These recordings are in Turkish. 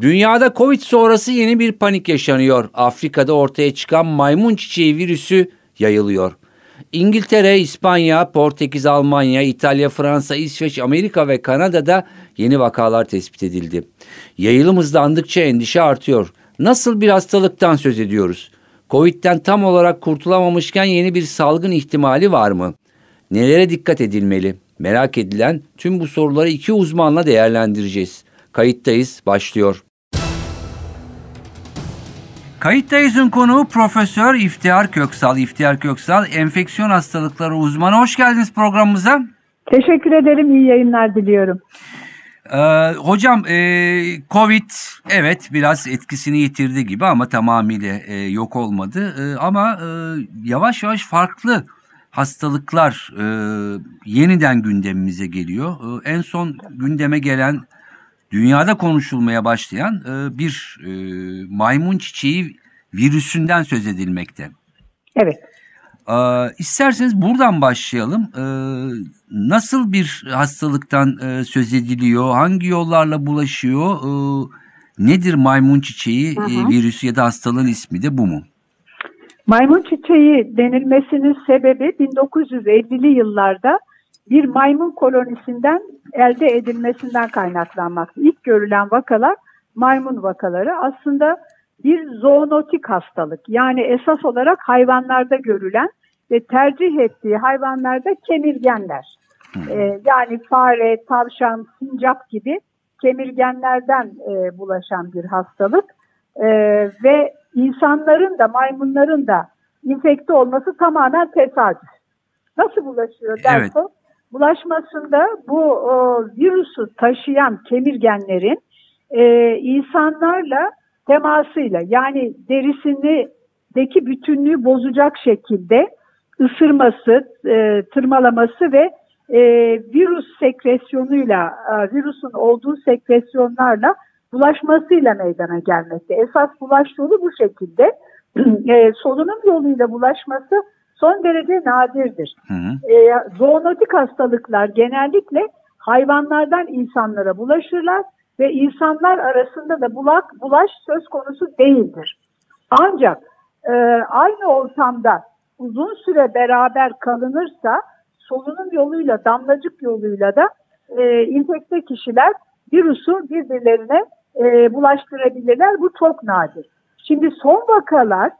Dünyada Covid sonrası yeni bir panik yaşanıyor. Afrika'da ortaya çıkan maymun çiçeği virüsü yayılıyor. İngiltere, İspanya, Portekiz, Almanya, İtalya, Fransa, İsveç, Amerika ve Kanada'da yeni vakalar tespit edildi. Yayılım hızlandıkça endişe artıyor. Nasıl bir hastalıktan söz ediyoruz? Covid'den tam olarak kurtulamamışken yeni bir salgın ihtimali var mı? Nelere dikkat edilmeli? Merak edilen tüm bu soruları iki uzmanla değerlendireceğiz. Kayıttayız, başlıyor. Kayıttayız'ın konuğu Profesör İftihar Köksal. İftihar Köksal enfeksiyon hastalıkları uzmanı. Hoş geldiniz programımıza. Teşekkür ederim. İyi yayınlar diliyorum. Ee, hocam e, Covid evet biraz etkisini yitirdi gibi ama tamamıyla e, yok olmadı. E, ama e, yavaş yavaş farklı hastalıklar e, yeniden gündemimize geliyor. E, en son gündeme gelen dünyada konuşulmaya başlayan e, bir e, maymun çiçeği virüsünden söz edilmekte. Evet. Ee, isterseniz buradan başlayalım. Ee, nasıl bir hastalıktan e, söz ediliyor? Hangi yollarla bulaşıyor? Ee, nedir maymun çiçeği hı hı. E, virüsü ya da hastalığın ismi de bu mu? Maymun çiçeği denilmesinin sebebi 1950'li yıllarda bir maymun kolonisinden elde edilmesinden kaynaklanmakta. İlk görülen vakalar maymun vakaları. Aslında bir zoonotik hastalık. Yani esas olarak hayvanlarda görülen ve tercih ettiği hayvanlarda kemirgenler. Ee, yani fare, tavşan, sincap gibi kemirgenlerden e, bulaşan bir hastalık. E, ve insanların da maymunların da infekte olması tamamen tesadüf. Nasıl bulaşıyor derse evet. bulaşmasında bu o, virüsü taşıyan kemirgenlerin e, insanlarla temasıyla yani derisindeki bütünlüğü bozacak şekilde ısırması, e, tırmalaması ve e, virüs sekresyonuyla, e, virüsün olduğu sekresyonlarla bulaşmasıyla meydana gelmekte. Esas bulaş yolu bu şekilde. e, solunum yoluyla bulaşması son derece nadirdir. Hı hı. E, zoonotik hastalıklar genellikle hayvanlardan insanlara bulaşırlar ve insanlar arasında da bulak, bulaş söz konusu değildir. Ancak e, aynı ortamda uzun süre beraber kalınırsa solunum yoluyla, damlacık yoluyla da e, infekte kişiler virüsü birbirlerine e, bulaştırabilirler. Bu çok nadir. Şimdi son vakalar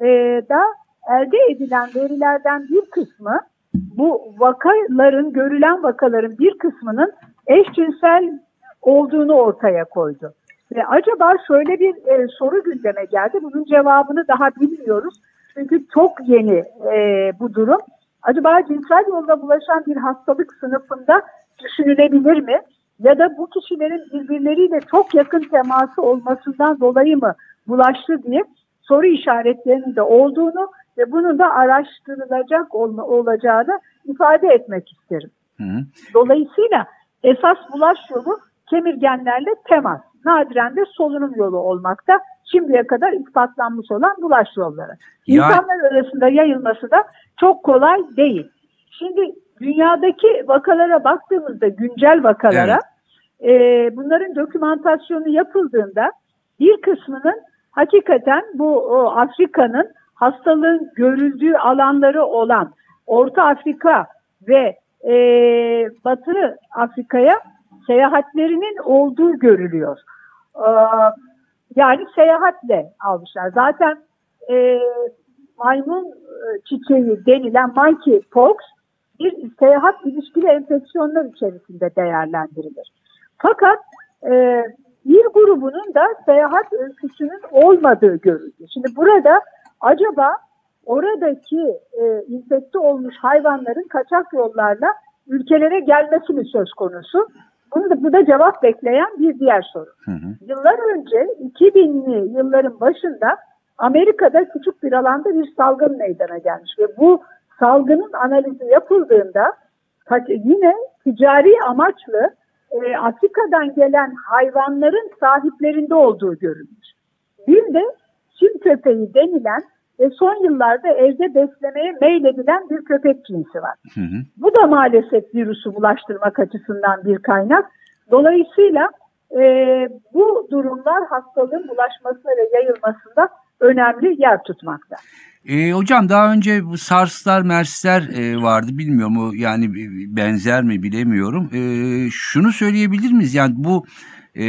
e, da elde edilen verilerden bir kısmı bu vakaların, görülen vakaların bir kısmının eşcinsel olduğunu ortaya koydu. Ve acaba şöyle bir e, soru gündeme geldi. Bunun cevabını daha bilmiyoruz. Çünkü çok yeni e, bu durum. Acaba cinsel yolda bulaşan bir hastalık sınıfında düşünülebilir mi? Ya da bu kişilerin birbirleriyle çok yakın teması olmasından dolayı mı bulaştı diye soru işaretlerinin de olduğunu ve bunun da araştırılacak olma, olacağını ifade etmek isterim. Hı hı. Dolayısıyla esas bulaş yolu kemirgenlerle temas. Nadiren de solunum yolu olmakta. Şimdiye kadar ispatlanmış olan bulaş yolları. Ya... İnsanlar arasında yayılması da çok kolay değil. Şimdi dünyadaki vakalara baktığımızda güncel vakalara evet. e, bunların dokümantasyonu yapıldığında bir kısmının hakikaten bu Afrika'nın hastalığın görüldüğü alanları olan Orta Afrika ve e, Batı Afrika'ya seyahatlerinin olduğu görülüyor. Ee, yani seyahatle almışlar. Zaten e, maymun e, çiçeği denilen monkeypox bir seyahat ilişkili enfeksiyonlar içerisinde değerlendirilir. Fakat e, bir grubunun da seyahat öyküsünün olmadığı görüldü. Şimdi burada acaba oradaki e, infekte olmuş hayvanların kaçak yollarla ülkelere gelmesi mi söz konusu? Bunu da, bu da cevap bekleyen bir diğer soru. Hı hı. Yıllar önce 2000'li yılların başında Amerika'da küçük bir alanda bir salgın meydana gelmiş ve bu salgının analizi yapıldığında yine ticari amaçlı e, Afrika'dan gelen hayvanların sahiplerinde olduğu görülmüş. Bir de Çin köpeği denilen ve son yıllarda evde beslemeye meyledilen bir köpek cinsi var. Hı hı. Bu da maalesef virüsü bulaştırmak açısından bir kaynak. Dolayısıyla e, bu durumlar hastalığın bulaşmasına ve yayılmasında önemli yer tutmakta. E, hocam daha önce bu SARS'lar, MERS'ler e, vardı bilmiyorum o yani benzer mi bilemiyorum. E, şunu söyleyebilir miyiz yani bu e,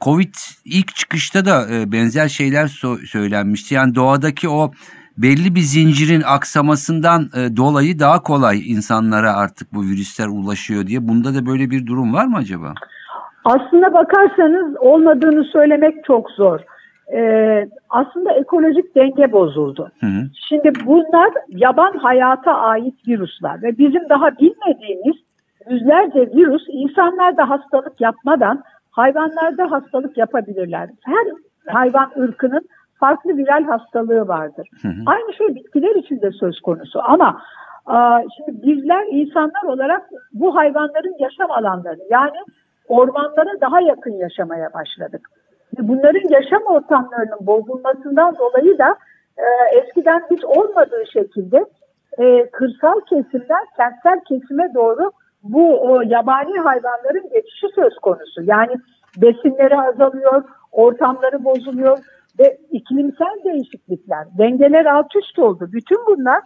Covid ilk çıkışta da e, benzer şeyler so- söylenmişti. Yani doğadaki o belli bir zincirin aksamasından e, dolayı daha kolay insanlara artık bu virüsler ulaşıyor diye. Bunda da böyle bir durum var mı acaba? Aslına bakarsanız olmadığını söylemek çok zor. Ee, aslında ekolojik denge bozuldu. Hı hı. Şimdi bunlar yaban hayata ait virüsler ve bizim daha bilmediğimiz yüzlerce virüs insanlarda hastalık yapmadan hayvanlarda hastalık yapabilirler. Her hayvan ırkının farklı viral hastalığı vardır. Hı hı. Aynı şey bitkiler için de söz konusu ama aa, şimdi bizler insanlar olarak bu hayvanların yaşam alanlarını yani ormanlara daha yakın yaşamaya başladık. Bunların yaşam ortamlarının bozulmasından dolayı da e, eskiden hiç olmadığı şekilde e, kırsal kesimden kentsel kesime doğru bu o yabani hayvanların geçişi söz konusu. Yani besinleri azalıyor, ortamları bozuluyor ve iklimsel değişiklikler, dengeler alt üst oldu. Bütün bunlar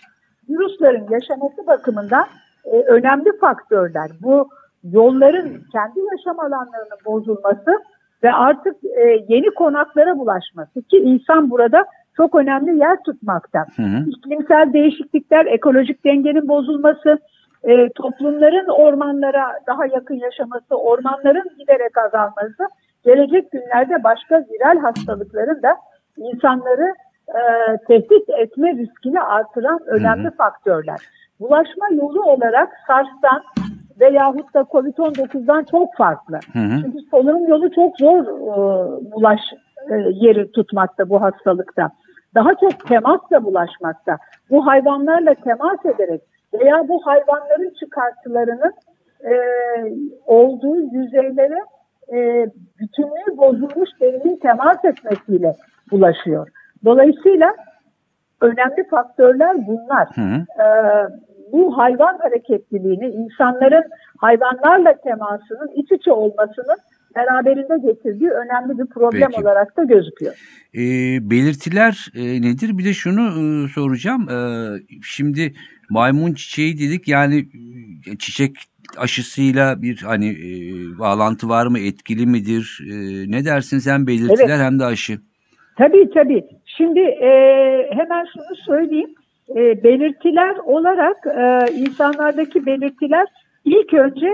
virüslerin yaşaması bakımından e, önemli faktörler. Bu yolların kendi yaşam alanlarının bozulması ve artık e, yeni konaklara bulaşması ki insan burada çok önemli yer tutmakta. Hı hı. İklimsel değişiklikler, ekolojik dengenin bozulması, e, toplumların ormanlara daha yakın yaşaması, ormanların giderek azalması gelecek günlerde başka viral hastalıkların da insanları e, tehdit etme riskini artıran önemli faktörler. Bulaşma yolu olarak SARS'tan veyahut da COVID-19'dan çok farklı. Hı hı. Çünkü solunum yolu çok zor e, bulaş e, yeri tutmakta bu hastalıkta. Daha çok temasla bulaşmakta. Bu hayvanlarla temas ederek veya bu hayvanların çıkartılarının e, olduğu yüzeylere e, bütünlüğü bozulmuş derinin temas etmesiyle bulaşıyor. Dolayısıyla önemli faktörler bunlar. Hı hı. E, bu hayvan hareketliliğini, insanların hayvanlarla temasının iç içe olmasının beraberinde getirdiği önemli bir problem Peki. olarak da gözüküyor. E, belirtiler e, nedir? Bir de şunu e, soracağım. E, şimdi maymun çiçeği dedik yani e, çiçek aşısıyla bir hani e, bağlantı var mı? Etkili midir? E, ne dersin sen belirtiler hem de aşı? Tabii tabii. Şimdi e, hemen şunu söyleyeyim. E, belirtiler olarak e, insanlardaki belirtiler ilk önce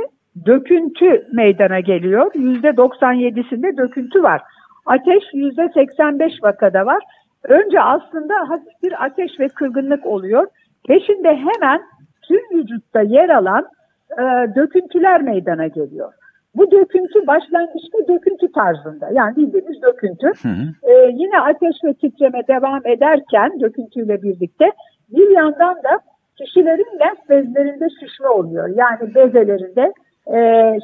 döküntü meydana geliyor. Yüzde 97'sinde döküntü var. Ateş yüzde 85 vakada var. Önce aslında hafif bir ateş ve kırgınlık oluyor. Peşinde hemen tüm vücutta yer alan e, döküntüler meydana geliyor. Bu döküntü başlangıçta döküntü tarzında yani bildiğimiz döküntü. Hı hı. Ee, yine ateş ve titreme devam ederken döküntüyle birlikte bir yandan da kişilerin lenf bezlerinde şişme oluyor. Yani bezelerinde e,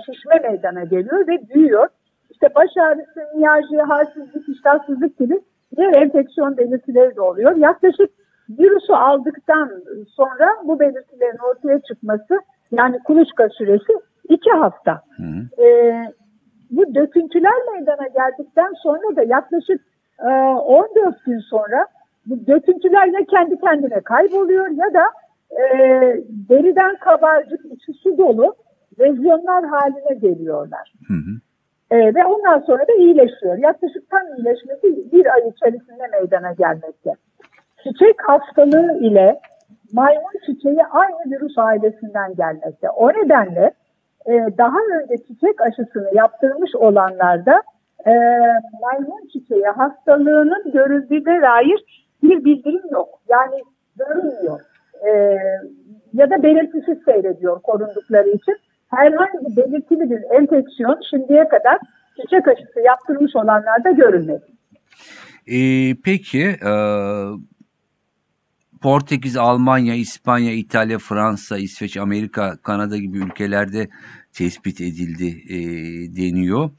şişme meydana geliyor ve büyüyor. İşte baş ağrısı, miyajı, halsizlik, iştahsızlık gibi diğer enfeksiyon belirtileri de oluyor. Yaklaşık virüsü aldıktan sonra bu belirtilerin ortaya çıkması yani kuluçka süresi iki hafta. Hı hı. Ee, bu döküntüler meydana geldikten sonra da yaklaşık e, 14 gün sonra bu döküntüler ya kendi kendine kayboluyor ya da e, deriden kabarcık içi su dolu lezyonlar haline geliyorlar. Hı hı. E, ve ondan sonra da iyileşiyor. Yaklaşık tam iyileşmesi bir ay içerisinde meydana gelmekte. Çiçek hastalığı ile maymun çiçeği aynı virüs ailesinden gelmekte. O nedenle e, daha önce çiçek aşısını yaptırmış olanlarda e, maymun çiçeği hastalığının görüldüğüne dair bir bildirim yok. Yani görünmüyor. E, ya da belirtisiz seyrediyor korundukları için. herhangi belirtili bir enfeksiyon şimdiye kadar çiçek aşısı yaptırmış olanlarda görülmedi. Ee, peki e, Portekiz, Almanya, İspanya, İtalya, Fransa, İsveç, Amerika, Kanada gibi ülkelerde tespit edildi e, deniyor.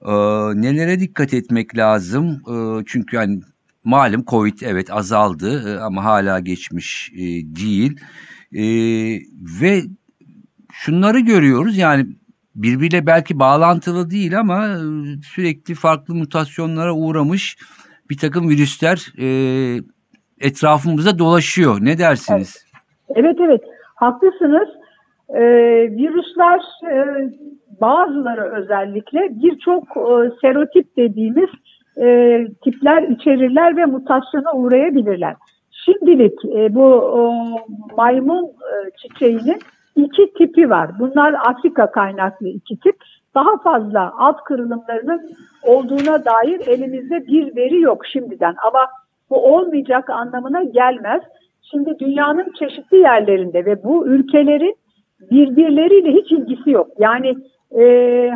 E, nelere dikkat etmek lazım? E, çünkü hani malum Covid evet azaldı e, ama hala geçmiş e, değil. E, ve şunları görüyoruz yani birbiriyle belki bağlantılı değil ama e, sürekli farklı mutasyonlara uğramış bir takım virüsler e, etrafımızda dolaşıyor. Ne dersiniz? Evet evet haklısınız. Ee, virüsler e, bazıları özellikle birçok e, serotip dediğimiz e, tipler içerirler ve mutasyona uğrayabilirler. Şimdilik e, bu e, maymun e, çiçeğinin iki tipi var. Bunlar Afrika kaynaklı iki tip. Daha fazla alt kırılımlarının olduğuna dair elimizde bir veri yok şimdiden ama bu olmayacak anlamına gelmez. Şimdi dünyanın çeşitli yerlerinde ve bu ülkelerin birbirleriyle hiç ilgisi yok. Yani e,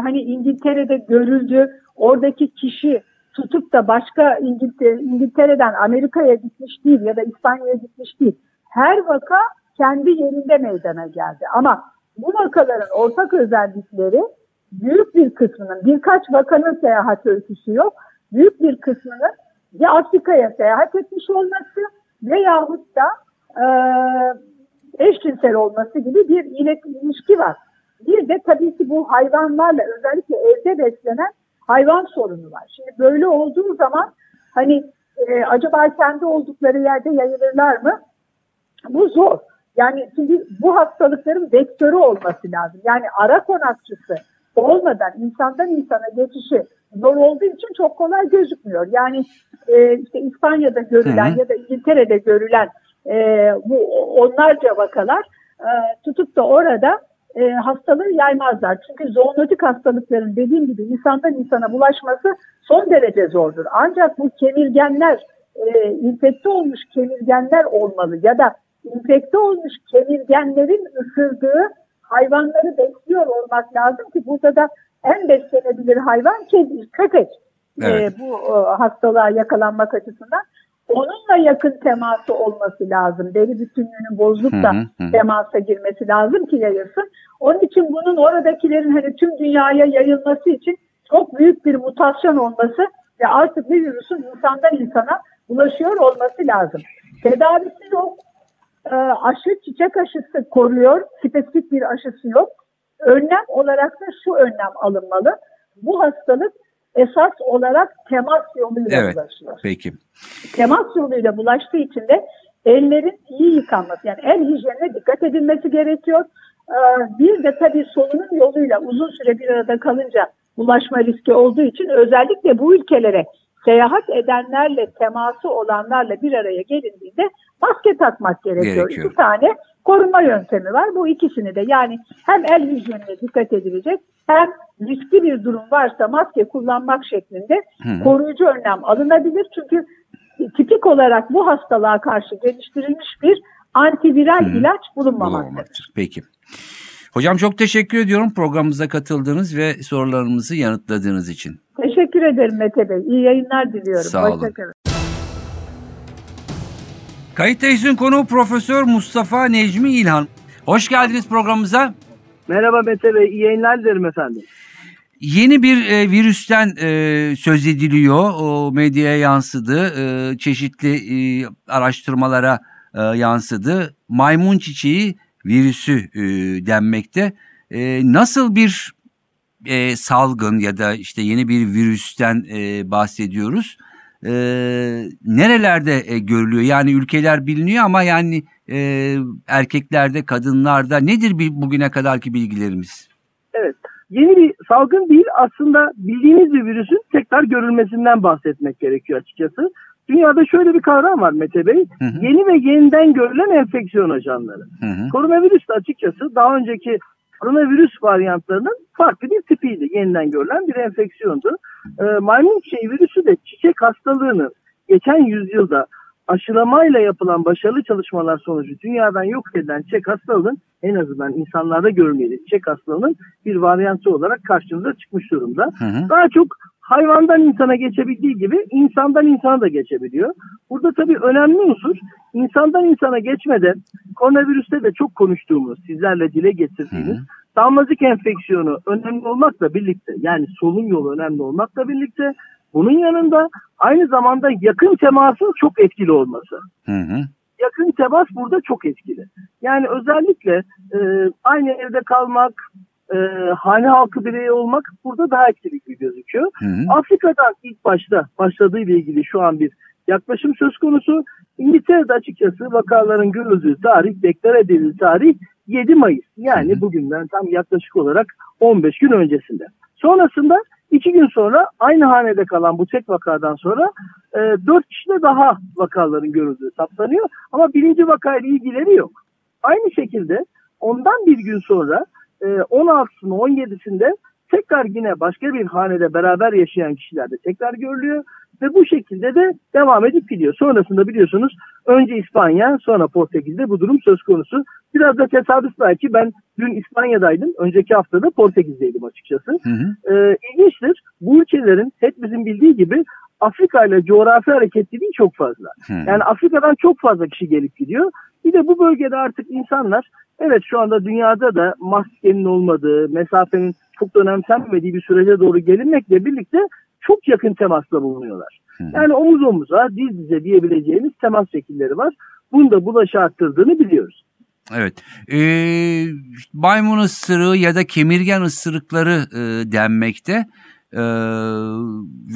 hani İngiltere'de görüldü, oradaki kişi tutup da başka İngiltere, İngiltere'den Amerika'ya gitmiş değil ya da İspanya'ya gitmiş değil. Her vaka kendi yerinde meydana geldi. Ama bu vakaların ortak özellikleri büyük bir kısmının birkaç vakanın seyahat öyküsü yok. Büyük bir kısmının ya Afrika'ya seyahat etmiş olması veyahut da e, eşcinsel olması gibi bir ilişki var. Bir de tabii ki bu hayvanlarla özellikle evde beslenen hayvan sorunu var. Şimdi böyle olduğu zaman hani e, acaba kendi oldukları yerde yayılırlar mı? Bu zor. Yani şimdi bu hastalıkların vektörü olması lazım. Yani ara konakçısı olmadan insandan insana geçişi zor olduğu için çok kolay gözükmüyor. Yani e, işte İspanya'da görülen Hı hı. ya da İngiltere'de görülen e, bu onlarca vakalar e, tutup da orada e, hastalığı yaymazlar. Çünkü zoonotik hastalıkların dediğim gibi insandan insana bulaşması son derece zordur. Ancak bu kemirgenler, e, infekte olmuş kemirgenler olmalı ya da infekte olmuş kemirgenlerin ısırdığı hayvanları besliyor olmak lazım ki burada da en beslenebilir hayvan kedi, köpek. Evet. E, bu e, hastalığa yakalanmak açısından onunla yakın teması olması lazım. Deri bütünlüğünün bozulup da Hı hı, temasa girmesi lazım ki yayılsın. Onun için bunun oradakilerin hani tüm dünyaya yayılması için çok büyük bir mutasyon olması ve artık bir virüsün insandan insana ulaşıyor olması lazım. Tedavisi yok. Ee, aşı, çiçek aşısı koruyor. Spesifik bir aşısı yok. Önlem olarak da şu önlem alınmalı. Bu hastalık esas olarak temas yoluyla Evet. bulaşıyor Peki. temas yoluyla bulaştığı için de ellerin iyi yıkanması yani el hijyenine dikkat edilmesi gerekiyor. Ee, Bir de tabii solunum yoluyla uzun süre bir arada kalınca bulaşma riski olduğu için özellikle bu ülkelere seyahat edenlerle teması olanlarla bir araya gelindiğinde maske takmak gerekiyor. Gerekiyor. İki tane koruma yöntemi var. Bu ikisini de yani hem el hijyenine dikkat edilecek hem riskli bir durum varsa maske kullanmak şeklinde Hı. koruyucu önlem alınabilir. Çünkü tipik olarak bu hastalığa karşı geliştirilmiş bir antiviral Hı. ilaç bulunmamaktadır. Bulunmamaktadır. Peki. Hocam çok teşekkür ediyorum programımıza katıldığınız ve sorularımızı yanıtladığınız için. Teşekkür ederim Mete Bey. İyi yayınlar diliyorum. Sağ olun. Hoşçakalın. Kayıttayız'ın konuğu Profesör Mustafa Necmi İlhan. Hoş geldiniz programımıza. Merhaba Mete Bey, iyi yayınlar dilerim efendim. Yeni bir e, virüsten e, söz ediliyor. O medyaya yansıdı. E, çeşitli e, araştırmalara e, yansıdı. Maymun çiçeği virüsü e, denmekte. E, nasıl bir e, salgın ya da işte yeni bir virüsten e, bahsediyoruz? E, nerelerde e, görülüyor? Yani ülkeler biliniyor ama yani e, erkeklerde, kadınlarda nedir bir bugüne kadarki bilgilerimiz? Evet, yeni bir salgın değil aslında bildiğimiz bir virüsün tekrar görülmesinden bahsetmek gerekiyor açıkçası. Dünyada şöyle bir kavram var Mete Bey, Hı hı. yeni ve yeniden görülen enfeksiyon ajanları. Hı hı. Koronavirüs de açıkçası daha önceki koronavirüs varyantlarının farklı bir tipiydi. Yeniden görülen bir enfeksiyondu. Ee, maymun çiçeği virüsü de çiçek hastalığını geçen yüzyılda aşılamayla yapılan başarılı çalışmalar sonucu dünyadan yok edilen çek hastalığının en azından insanlarda görmeyeli çek hastalığının bir varyantı olarak karşımıza çıkmış durumda. Hı hı. Daha çok hayvandan insana geçebildiği gibi insandan insana da geçebiliyor. Burada tabii önemli unsur insandan insana geçmeden koronavirüste de çok konuştuğumuz, sizlerle dile getirdiğimiz Hı hı. damlacık enfeksiyonu önemli olmakla birlikte yani solunum yolu önemli olmakla birlikte bunun yanında aynı zamanda yakın temasın çok etkili olması. Hı hı. Yakın temas burada çok etkili. Yani özellikle e, aynı evde kalmak, e, hane halkı bireyi olmak burada daha etkili gibi gözüküyor. Hı hı. Afrika'dan ilk başta başladığı ile ilgili şu an bir yaklaşım söz konusu. İngiltere'de açıkçası vakaların görüldüğü tarih, deklar edildiği tarih 7 Mayıs. Yani Hı hı. bugünden tam yaklaşık olarak 15 gün öncesinde. Sonrasında iki gün sonra aynı hanede kalan bu tek vakadan sonra e, 4 kişide daha vakaların görüldüğü saptanıyor. Ama birinci vakayla ilgileri yok. Aynı şekilde ondan bir gün sonra e, 16'sında 17'sinde tekrar yine başka bir hanede beraber yaşayan kişilerde tekrar görülüyor ve bu şekilde de devam edip gidiyor. Sonrasında biliyorsunuz önce İspanya sonra Portekiz'de bu durum söz konusu. Biraz da tesadüf belki ben dün İspanya'daydım. Önceki haftada Portekiz'deydim açıkçası. Hı hı. Ee, ilginçtir. Bu ülkelerin hepimizin bildiği gibi Afrika ile coğrafi hareketliliği çok fazla. Hı. Yani Afrika'dan çok fazla kişi gelip gidiyor. Bir de bu bölgede artık insanlar evet şu anda dünyada da maskenin olmadığı, mesafenin çok da önemsenmediği bir sürece doğru gelinmekle birlikte çok yakın temasla bulunuyorlar. Yani omuz omuza, diz dize diyebileceğimiz temas şekilleri var. Bunu da bulaşı arttırdığını biliyoruz. Evet. Ee, maymun ısırığı ya da kemirgen ısırıkları e, denmekte. Ee,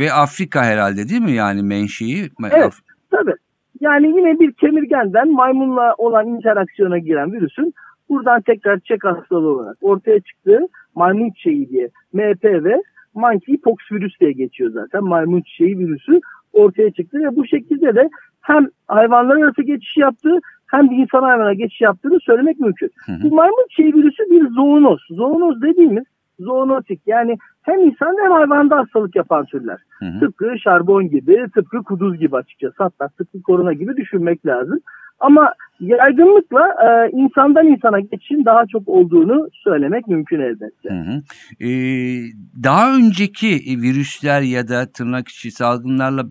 ve Afrika herhalde değil mi yani menşei? Evet. Tabii. Yani yine bir kemirgenden maymunla olan interaksiyona giren virüsün buradan tekrar çek hastalığı olarak ortaya çıktığı maymun çiçeği diye MPV monkeypox virüs diye geçiyor zaten. Maymun çiçeği virüsü ortaya çıktı ve bu şekilde de hem hayvanlar arası geçiş yaptığı hem de insan hayvana geçiş yaptığını söylemek mümkün. Hı hı. Bu maymun çiçeği virüsü bir zoonoz. Zoonoz dediğimiz zoonotik yani hem insan hem hayvanda hastalık yapan türler. Hı hı. Tıpkı şarbon gibi, tıpkı kuduz gibi açıkçası. Hatta tıpkı korona gibi düşünmek lazım. Ama yaygınlıkla e, insandan insana geçişin daha çok olduğunu söylemek mümkün elbette. Hı hı. Ee, daha önceki virüsler ya da tırnak içi salgınlarla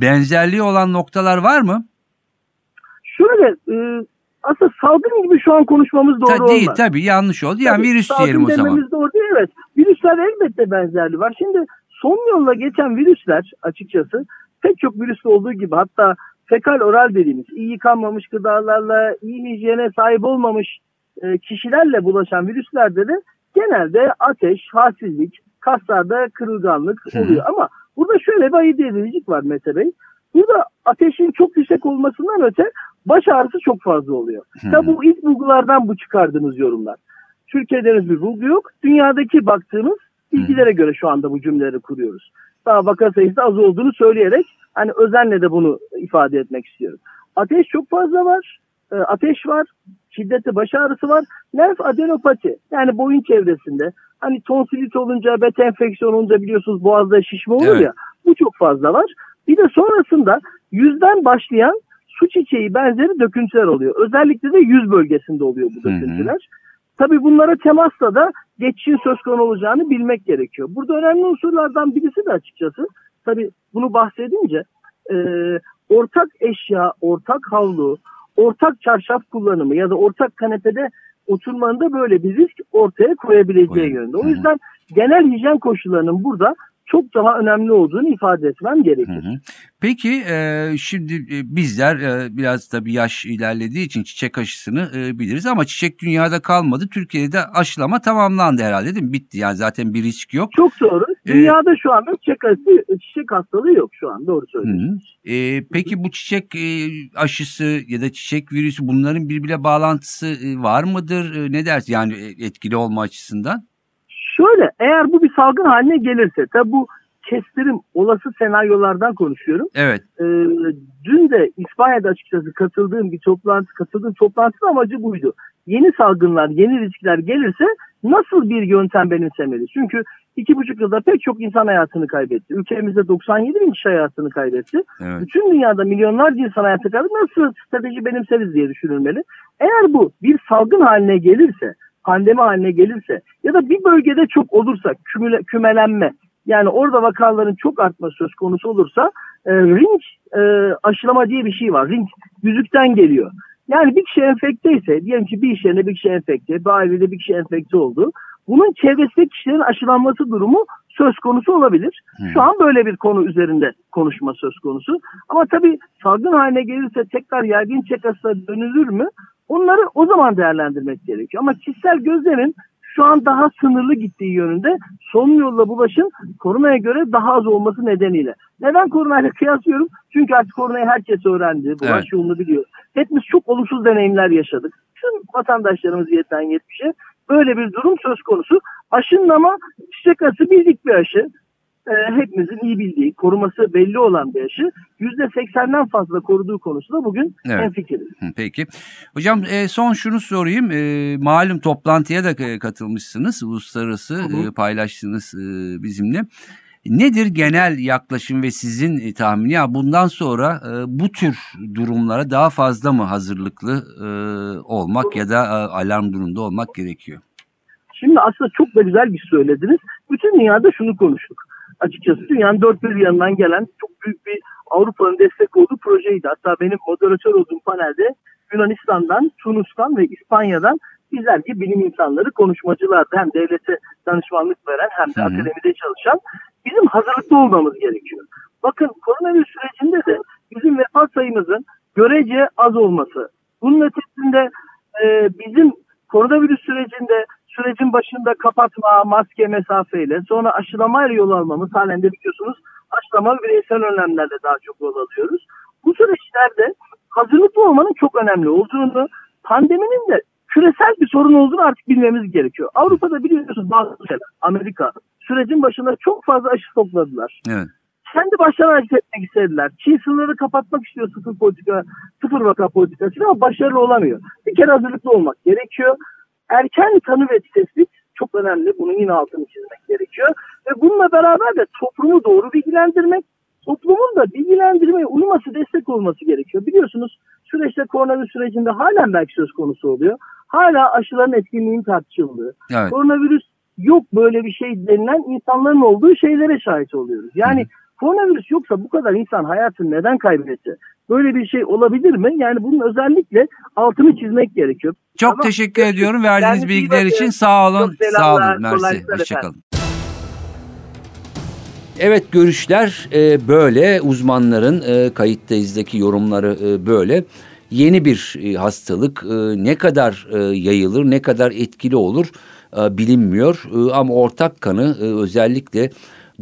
benzerliği olan noktalar var mı? Şöyle e, aslında salgın gibi şu an konuşmamız doğru Ta- değil olmaz. tabii yanlış oldu. Yani Tabii, virüs salgın diyelim o zaman. dememiz doğru değil evet. Virüsler elbette benzerliği var. Şimdi son yolla geçen virüsler açıkçası pek çok virüste olduğu gibi hatta fekal oral dediğimiz iyi yıkanmamış gıdalarla iyi hijyene sahip olmamış e, kişilerle bulaşan virüslerde de genelde ateş, halsizlik, kaslarda kırılganlık Hı. oluyor. Ama burada şöyle bir ayırt edicilik var Mete Bey. Burada ateşin çok yüksek olmasından öte baş ağrısı çok fazla oluyor. Hı. Tabi bu ilk bulgulardan bu çıkardığımız yorumlar. Türkiye'de henüz bir bulgu yok. Dünyadaki baktığımız bilgilere göre şu anda bu cümleleri kuruyoruz. Daha vaka sayısı az olduğunu söyleyerek hani özenle de bunu ifade etmek istiyorum. Ateş çok fazla var. E, ateş var. Şiddetli baş ağrısı var. Lenf adenopati yani boyun çevresinde hani tonsilit olunca, beta enfeksiyon olunca biliyorsunuz boğazda şişme olur Evet. ya bu çok fazla var. Bir de sonrasında yüzden başlayan su çiçeği benzeri döküntüler oluyor. Özellikle de yüz bölgesinde oluyor bu Hı hı. döküntüler. Tabii bunlara temasla da geçişin söz konusu olacağını bilmek gerekiyor. Burada önemli unsurlardan birisi de açıkçası tabii bunu bahsedince e, ortak eşya, ortak havlu, ortak çarşaf kullanımı ya da ortak kanepede oturmanın da böyle bir risk ortaya koyabileceği. Hı O yüzden genel hijyen koşullarının burada çok daha önemli olduğunu ifade etmem Hı gerekir. hı. Peki e, şimdi e, bizler e, biraz tabii yaş ilerlediği için çiçek aşısını e, biliriz ama çiçek dünyada kalmadı. Türkiye'de aşılama tamamlandı herhalde değil mi? Bitti yani zaten bir risk yok. Çok doğru. Ee, Dünyada şu anda çiçek, hastalığı, çiçek hastalığı yok şu an. Doğru Hı söylüyorsun. hı. E, peki bu çiçek e, aşısı ya da çiçek virüsü bunların birbirine bağlantısı e, var mıdır? E, ne dersin yani e, etkili olma açısından? Şöyle eğer bu bir salgın haline gelirse tabi bu kestirim olası senaryolardan konuşuyorum. Evet. Ee, dün de İspanya'da açıkçası katıldığım bir toplantı, katıldığım toplantının amacı buydu. Yeni salgınlar, yeni riskler gelirse nasıl bir yöntem benimsemeli? Çünkü iki buçuk yılda pek çok insan hayatını kaybetti. Ülkemizde 97 bin kişi hayatını kaybetti. Evet. Bütün dünyada milyonlarca insan hayatını kaybetti. Nasıl strateji benimseriz diye düşünülmeli. Eğer bu bir salgın haline gelirse, pandemi haline gelirse ya da bir bölgede çok olursa kümüle, kümelenme yani orada vakaların çok artması söz konusu olursa e, ring e, aşılama diye bir şey var. Ring yüzükten geliyor. Yani bir kişi enfekte ise diyelim ki bir iş yerinde bir kişi enfekte, bir ailede bir kişi enfekte oldu. Bunun çevresindeki kişilerin aşılanması durumu söz konusu olabilir. Şu an böyle bir konu üzerinde konuşma söz konusu. Ama tabii salgın haline gelirse tekrar yaygın çekasına dönülür mü? Onları o zaman değerlendirmek gerekiyor. Ama kişisel gözlemin şu an daha sınırlı gittiği yönünde son yolla bulaşın koronaya göre daha az olması nedeniyle. Neden koronayla kıyaslıyorum? Çünkü artık koronayı herkes öğrendi. Bulaş Evet. yolunu biliyor. Hepimiz çok olumsuz deneyimler yaşadık. Tüm vatandaşlarımız 7'den 70'e böyle bir durum söz konusu. Aşının ama çiçek arası bildik bir aşı. Ee, hepimizin iyi bildiği, koruması belli olan bir aşı. %80'den fazla koruduğu konusunda bugün Evet. hemfikiriz. Hı, Peki. Hocam e, son şunu sorayım. E, malum toplantıya da e, katılmışsınız. Uluslararası e, paylaştınız e, bizimle. Nedir genel yaklaşım ve sizin e, tahmini? Ya bundan sonra e, bu tür durumlara daha fazla mı hazırlıklı e, olmak ya da e, alarm durumunda olmak gerekiyor? Şimdi aslında çok da güzel bir şey söylediniz. Bütün dünyada şunu konuştuk. Açıkçası dünyanın dört bir yanından gelen çok büyük bir Avrupa'nın destek olduğu projeydi. Hatta benim moderatör olduğum panelde Yunanistan'dan, Tunus'tan ve İspanya'dan bizler gibi bilim insanları konuşmacılardı. Hem devlete danışmanlık veren hem de akademide çalışan. Bizim hazırlıklı olmamız gerekiyor. Bakın koronavirüs sürecinde de bizim vefat sayımızın görece az olması. Bunun ötesinde e, bizim koronavirüs sürecinde sürecin başında kapatma, maske mesafeyle sonra aşılamayla yol almamız halen de biliyorsunuz aşılama bireysel önlemlerle daha çok yol alıyoruz. Bu süreçlerde hazırlıklı olmanın çok önemli olduğunu, pandeminin de küresel bir sorun olduğunu artık bilmemiz gerekiyor. Avrupa'da biliyorsunuz bazı ülkeler, Amerika sürecin başında çok fazla aşı topladılar Evet. kendi başlarına hareket etmek istediler. Çin sınırları kapatmak istiyor sıfır politika, sıfır vaka politikası ama başarılı olamıyor. Bir kere hazırlıklı olmak gerekiyor. Erken tanı ve tespit çok önemli. Bunun yine altını çizmek gerekiyor. Ve bununla beraber de toplumu doğru bilgilendirmek, toplumun da bilgilendirmeye uyması, destek olması gerekiyor. Biliyorsunuz süreçte koronavirüs sürecinde halen belki söz konusu oluyor. Hala aşıların etkinliğinin tartışıldığı, Evet. koronavirüs yok böyle bir şey denilen insanların olduğu şeylere şahit oluyoruz. Yani koronavirüs yoksa bu kadar insan hayatını neden kaybetti? Böyle bir şey olabilir mi? Yani bunun özellikle altını çizmek gerekiyor. Çok Tamam. teşekkür ediyorum verdiğiniz bilgiler için. Sağ olun. Sağ olun. Mersi. Hoşçakalın. Evet görüşler e, böyle uzmanların e, kayıttayızdaki yorumları e, böyle. Yeni bir e, hastalık e, ne kadar e, yayılır ne kadar etkili olur e, bilinmiyor. E, ama ortak kanı e, özellikle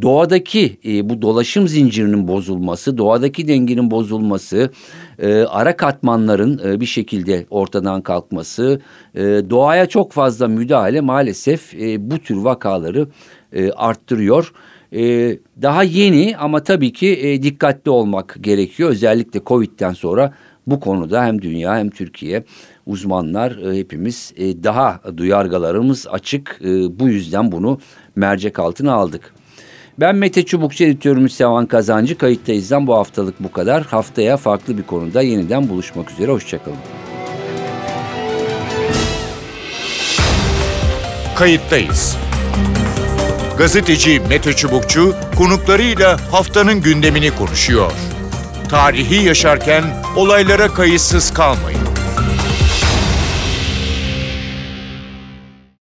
doğadaki e, bu dolaşım zincirinin bozulması, doğadaki dengenin bozulması, e, ara katmanların e, bir şekilde ortadan kalkması, e, doğaya çok fazla müdahale maalesef e, bu tür vakaları e, arttırıyor. E, daha yeni ama tabii ki e, dikkatli olmak gerekiyor. Özellikle Covid'den sonra bu konuda hem dünya hem Türkiye uzmanlar e, hepimiz e, daha duyargalarımız açık. E, bu yüzden bunu mercek altına aldık. Ben Mete Çubukçu editörümüz Sevan Kazancı. Kayıttayız'dan bu haftalık bu kadar. Haftaya farklı bir konuda yeniden buluşmak üzere. Hoşçakalın. Kayıttayız. Gazeteci Mete Çubukçu konuklarıyla haftanın gündemini konuşuyor. Tarihi yaşarken olaylara kayıtsız kalmayın.